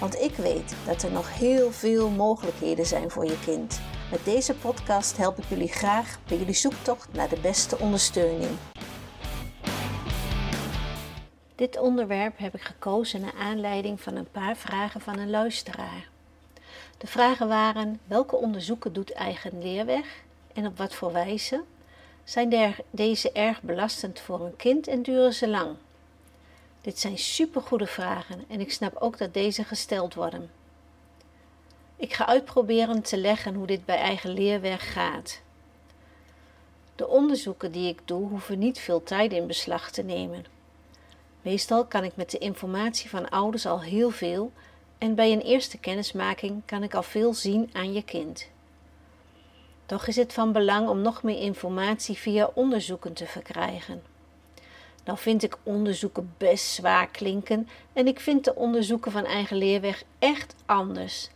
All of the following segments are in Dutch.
Want ik weet dat er nog heel veel mogelijkheden zijn voor je kind. Met deze podcast help ik jullie graag bij jullie zoektocht naar de beste ondersteuning. Dit onderwerp heb ik gekozen naar aanleiding van een paar vragen van een luisteraar. De vragen waren: welke onderzoeken doet eigen leerweg en op wat voor wijze? Zijn deze erg belastend voor een kind en duren ze lang? Dit zijn supergoede vragen en ik snap ook dat deze gesteld worden. Ik ga uitproberen te leggen hoe dit bij eigen leerweg gaat. De onderzoeken die ik doe hoeven niet veel tijd in beslag te nemen. Meestal kan ik met de informatie van ouders al heel veel en bij een eerste kennismaking kan ik al veel zien aan je kind. Toch is het van belang om nog meer informatie via onderzoeken te verkrijgen. Nou vind ik onderzoeken best zwaar klinken en ik vind de onderzoeken van eigen leerweg echt anders.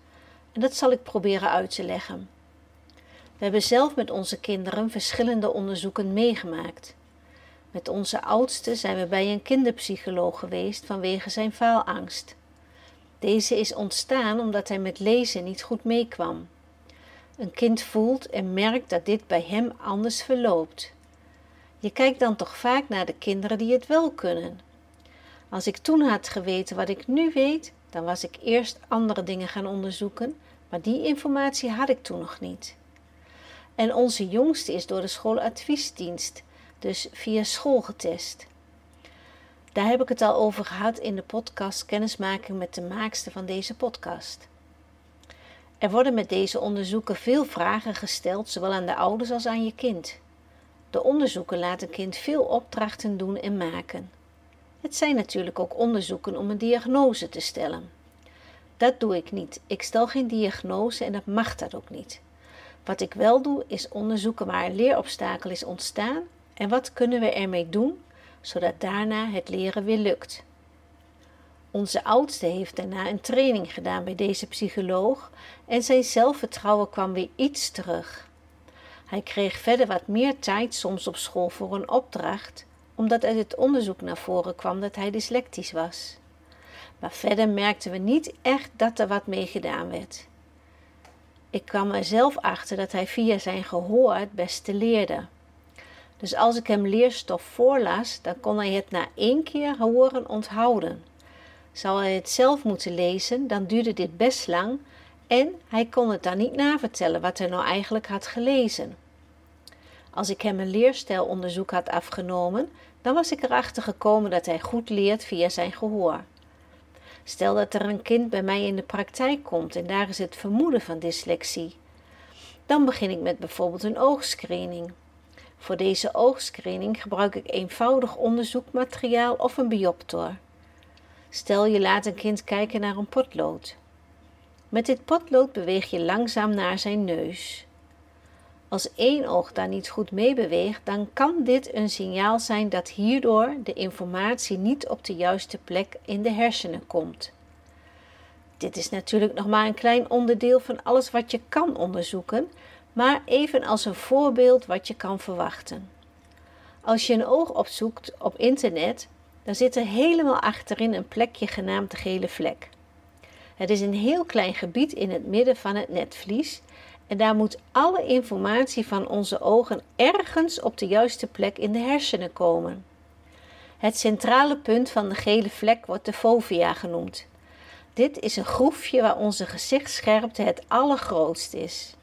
En dat zal ik proberen uit te leggen. We hebben zelf met onze kinderen verschillende onderzoeken meegemaakt. Met onze oudste zijn we bij een kinderpsycholoog geweest vanwege zijn faalangst. Deze is ontstaan omdat hij met lezen niet goed meekwam. Een kind voelt en merkt dat dit bij hem anders verloopt. Je kijkt dan toch vaak naar de kinderen die het wel kunnen. Als ik toen had geweten wat ik nu weet, dan was ik eerst andere dingen gaan onderzoeken, maar die informatie had ik toen nog niet. En onze jongste is door de schooladviesdienst, dus via school getest. Daar heb ik het al over gehad in de podcast Kennismaking met de maakster van deze podcast. Er worden met deze onderzoeken veel vragen gesteld, zowel aan de ouders als aan je kind. De onderzoeken laten kind veel opdrachten doen en maken. Het zijn natuurlijk ook onderzoeken om een diagnose te stellen. Dat doe ik niet. Ik stel geen diagnose en dat mag dat ook niet. Wat ik wel doe is onderzoeken waar een leerobstakel is ontstaan en wat kunnen we ermee doen zodat daarna het leren weer lukt. Onze oudste heeft daarna een training gedaan bij deze psycholoog en zijn zelfvertrouwen kwam weer iets terug. Hij kreeg verder wat meer tijd soms op school voor een opdracht, omdat uit het onderzoek naar voren kwam dat hij dyslectisch was. Maar verder merkten we niet echt dat er wat mee gedaan werd. Ik kwam er zelf achter dat hij via zijn gehoor het beste leerde. Dus als ik hem leerstof voorlas, dan kon hij het na één keer horen onthouden. Zou hij het zelf moeten lezen, dan duurde dit best lang en hij kon het dan niet navertellen wat hij nou eigenlijk had gelezen. Als ik hem een leerstijlonderzoek had afgenomen, dan was ik erachter gekomen dat hij goed leert via zijn gehoor. Stel dat er een kind bij mij in de praktijk komt en daar is het vermoeden van dyslexie. Dan begin ik met bijvoorbeeld een oogscreening. Voor deze oogscreening gebruik ik eenvoudig onderzoekmateriaal of een bioptor. Stel je laat een kind kijken naar een potlood. Met dit potlood beweeg je langzaam naar zijn neus. Als één oog daar niet goed mee beweegt, dan kan dit een signaal zijn dat hierdoor de informatie niet op de juiste plek in de hersenen komt. Dit is natuurlijk nog maar een klein onderdeel van alles wat je kan onderzoeken, maar even als een voorbeeld wat je kan verwachten. Als je een oog opzoekt op internet, dan zit er helemaal achterin een plekje genaamd de gele vlek. Het is een heel klein gebied in het midden van het netvlies en daar moet alle informatie van onze ogen ergens op de juiste plek in de hersenen komen. Het centrale punt van de gele vlek wordt de fovea genoemd. Dit is een groefje waar onze gezichtsscherpte het allergrootst is.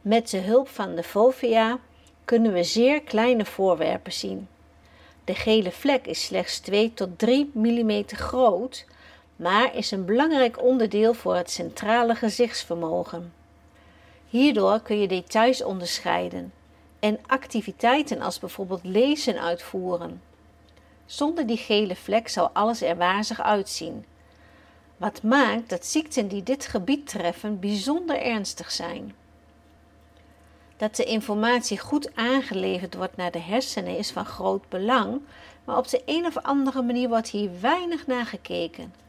Met de hulp van de fovea kunnen we zeer kleine voorwerpen zien. De gele vlek is slechts 2 tot 3 mm groot, maar is een belangrijk onderdeel voor het centrale gezichtsvermogen. Hierdoor kun je details onderscheiden en activiteiten als bijvoorbeeld lezen uitvoeren. Zonder die gele vlek zou alles er wazig uitzien. Wat maakt dat ziekten die dit gebied treffen bijzonder ernstig zijn. Dat de informatie goed aangeleverd wordt naar de hersenen is van groot belang, maar op de een of andere manier wordt hier weinig naar gekeken.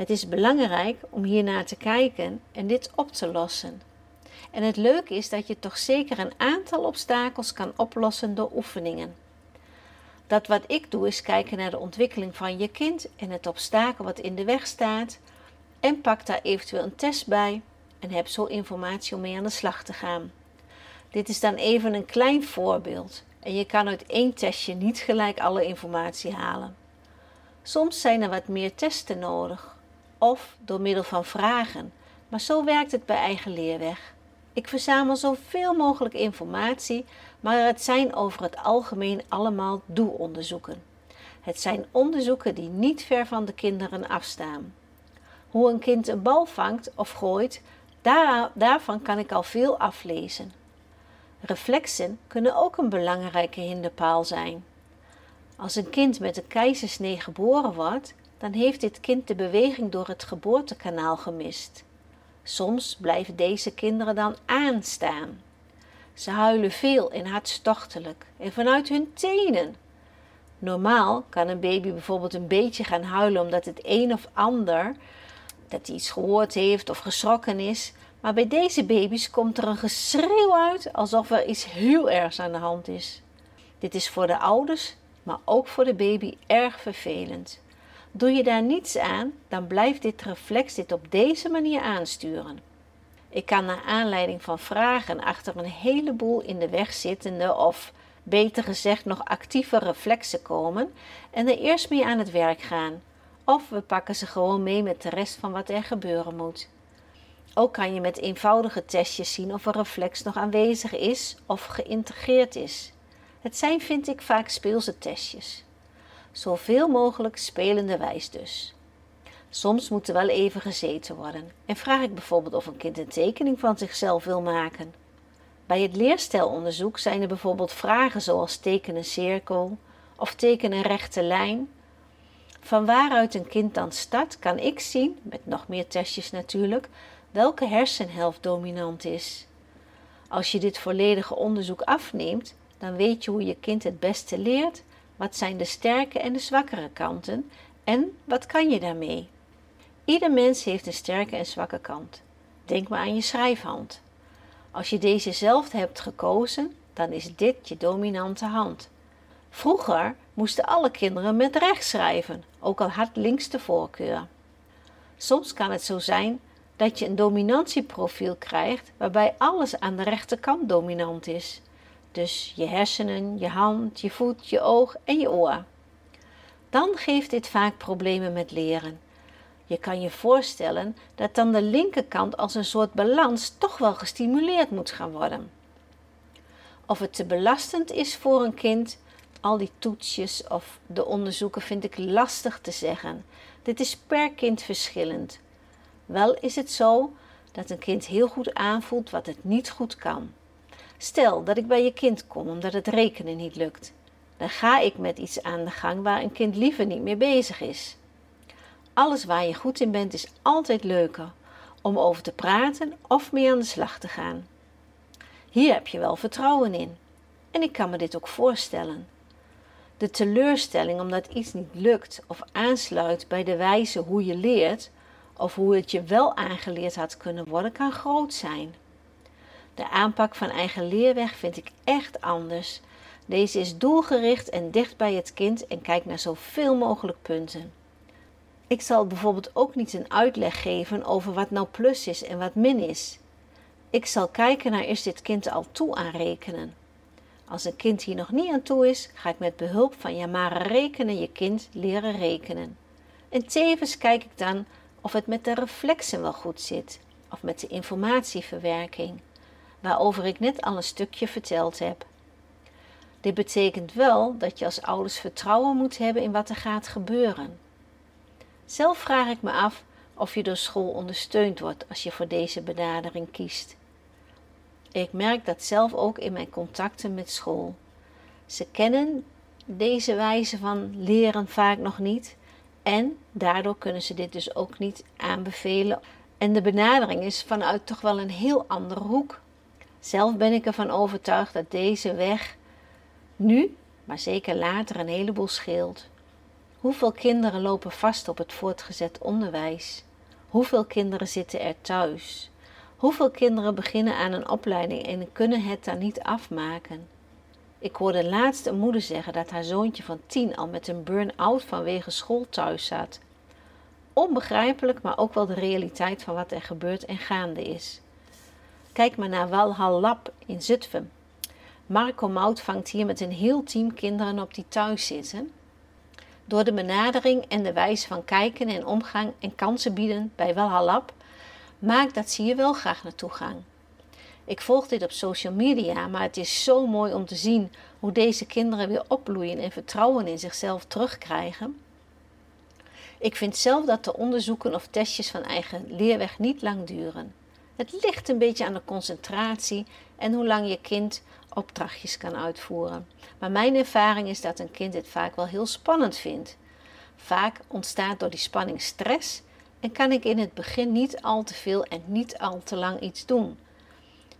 Het is belangrijk om hier naar te kijken en dit op te lossen. En het leuke is dat je toch zeker een aantal obstakels kan oplossen door oefeningen. Dat wat ik doe is kijken naar de ontwikkeling van je kind en het obstakel wat in de weg staat en pak daar eventueel een test bij en heb zo informatie om mee aan de slag te gaan. Dit is dan even een klein voorbeeld en je kan uit één testje niet gelijk alle informatie halen. Soms zijn er wat meer testen nodig of door middel van vragen, maar zo werkt het bij eigen leerweg. Ik verzamel zoveel mogelijk informatie, maar het zijn over het algemeen allemaal doe-onderzoeken. Het zijn onderzoeken die niet ver van de kinderen afstaan. Hoe een kind een bal vangt of gooit, daar, daarvan kan ik al veel aflezen. Reflexen kunnen ook een belangrijke hinderpaal zijn. Als een kind met een keizersnee geboren wordt, dan heeft dit kind de beweging door het geboortekanaal gemist. Soms blijven deze kinderen dan aanstaan. Ze huilen veel en hartstochtelijk en vanuit hun tenen. Normaal kan een baby bijvoorbeeld een beetje gaan huilen omdat het een of ander dat hij iets gehoord heeft of geschrokken is, maar bij deze baby's komt er een geschreeuw uit alsof er iets heel ergs aan de hand is. Dit is voor de ouders, maar ook voor de baby erg vervelend. Doe je daar niets aan, dan blijft dit reflex dit op deze manier aansturen. Ik kan naar aanleiding van vragen achter een heleboel in de weg zittende of beter gezegd nog actieve reflexen komen en er eerst mee aan het werk gaan. Of we pakken ze gewoon mee met de rest van wat er gebeuren moet. Ook kan je met eenvoudige testjes zien of een reflex nog aanwezig is of geïntegreerd is. Het zijn, vind ik, vaak speelse testjes. Zoveel mogelijk spelende wijs dus. Soms moet er wel even gezeten worden en vraag ik bijvoorbeeld of een kind een tekening van zichzelf wil maken. Bij het leerstijlonderzoek zijn er bijvoorbeeld vragen zoals teken een cirkel of teken een rechte lijn. Van waaruit een kind dan start, kan ik zien, met nog meer testjes natuurlijk, welke hersenhelft dominant is. Als je dit volledige onderzoek afneemt, dan weet je hoe je kind het beste leert, wat zijn de sterke en de zwakkere kanten en wat kan je daarmee. Ieder mens heeft een sterke en zwakke kant. Denk maar aan je schrijfhand. Als je deze zelf hebt gekozen, dan is dit je dominante hand. Vroeger moesten alle kinderen met rechts schrijven, ook al had links de voorkeur. Soms kan het zo zijn dat je een dominantieprofiel krijgt waarbij alles aan de rechterkant dominant is. Dus je hersenen, je hand, je voet, je oog en je oor. Dan geeft dit vaak problemen met leren. Je kan je voorstellen dat dan de linkerkant als een soort balans toch wel gestimuleerd moet gaan worden. Of het te belastend is voor een kind, al die toetsjes of de onderzoeken vind ik lastig te zeggen. Dit is per kind verschillend. Wel is het zo dat een kind heel goed aanvoelt wat het niet goed kan. Stel dat ik bij je kind kom omdat het rekenen niet lukt. Dan ga ik met iets aan de gang waar een kind liever niet mee bezig is. Alles waar je goed in bent is altijd leuker om over te praten of mee aan de slag te gaan. Hier heb je wel vertrouwen in. En ik kan me dit ook voorstellen. De teleurstelling omdat iets niet lukt of aansluit bij de wijze hoe je leert, of hoe het je wel aangeleerd had kunnen worden, kan groot zijn. De aanpak van eigen leerweg vind ik echt anders. Deze is doelgericht en dicht bij het kind en kijkt naar zoveel mogelijk punten. Ik zal bijvoorbeeld ook niet een uitleg geven over wat nou plus is en wat min is. Ik zal kijken naar is dit kind al toe aan rekenen. Als een kind hier nog niet aan toe is, ga ik met behulp van ja maar rekenen je kind leren rekenen. En tevens kijk ik dan of het met de reflexen wel goed zit, of met de informatieverwerking, waarover ik net al een stukje verteld heb. Dit betekent wel dat je als ouders vertrouwen moet hebben in wat er gaat gebeuren. Zelf vraag ik me af of je door school ondersteund wordt als je voor deze benadering kiest. Ik merk dat zelf ook in mijn contacten met school. Ze kennen deze wijze van leren vaak nog niet En daardoor kunnen ze dit dus ook niet aanbevelen. En de benadering is vanuit toch wel een heel andere hoek. Zelf ben ik ervan overtuigd dat deze weg nu, maar zeker later, een heleboel scheelt. Hoeveel kinderen lopen vast op het voortgezet onderwijs? Hoeveel kinderen zitten er thuis? Hoeveel kinderen beginnen aan een opleiding en kunnen het dan niet afmaken? Ik hoorde laatst een moeder zeggen dat haar zoontje van tien al met een burn-out vanwege school thuis zat. Onbegrijpelijk, maar ook wel de realiteit van wat er gebeurt en gaande is. Kijk maar naar Walhal in Zutphen. Marco Mout vangt hier met een heel team kinderen op die thuis zitten. Door de benadering en de wijze van kijken en omgang en kansen bieden bij Walhal maakt dat ze hier wel graag naartoe gaan. Ik volg dit op social media, maar het is zo mooi om te zien hoe deze kinderen weer opbloeien en vertrouwen in zichzelf terugkrijgen. Ik vind zelf dat de onderzoeken of testjes van eigen leerweg niet lang duren. Het ligt een beetje aan de concentratie en hoe lang je kind opdrachtjes kan uitvoeren. Maar mijn ervaring is dat een kind dit vaak wel heel spannend vindt. Vaak ontstaat door die spanning stress en kan ik in het begin niet al te veel en niet al te lang iets doen.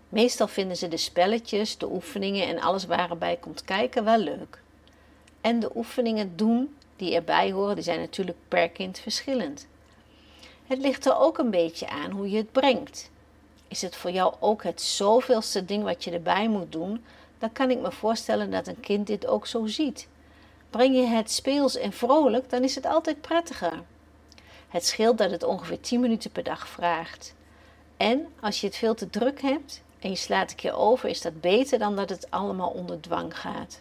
Meestal vinden ze de spelletjes, de oefeningen en alles waar erbij komt kijken wel leuk. En de oefeningen doen die erbij horen, die zijn natuurlijk per kind verschillend. Het ligt er ook een beetje aan hoe je het brengt. Is het voor jou ook het zoveelste ding wat je erbij moet doen, dan kan ik me voorstellen dat een kind dit ook zo ziet. Breng je het speels en vrolijk, dan is het altijd prettiger. Het scheelt dat het ongeveer 10 minuten per dag vraagt. En als je het veel te druk hebt en je slaat een keer over, is dat beter dan dat het allemaal onder dwang gaat.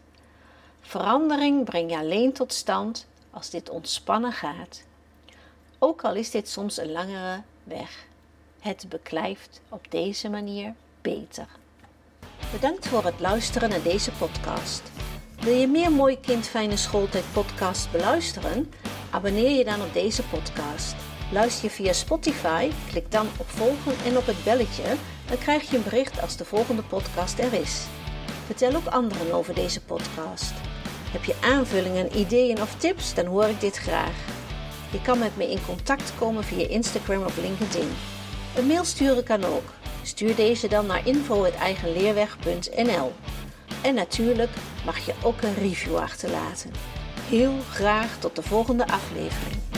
Verandering breng je alleen tot stand als dit ontspannen gaat. Ook al is dit soms een langere weg. Het beklijft op deze manier beter. Bedankt voor het luisteren naar deze podcast. Wil je meer Mooi Kind Schooltijd podcast beluisteren? Abonneer je dan op deze podcast. Luister je via Spotify, klik dan op volgen en op het belletje, dan krijg je een bericht als de volgende podcast er is. Vertel ook anderen over deze podcast. Heb je aanvullingen, ideeën of tips, dan hoor ik dit graag. Je kan met me in contact komen via Instagram of LinkedIn. Een mail sturen kan ook. Stuur deze dan naar info.eigenleerweg.nl En natuurlijk mag je ook een review achterlaten. Heel graag tot de volgende aflevering.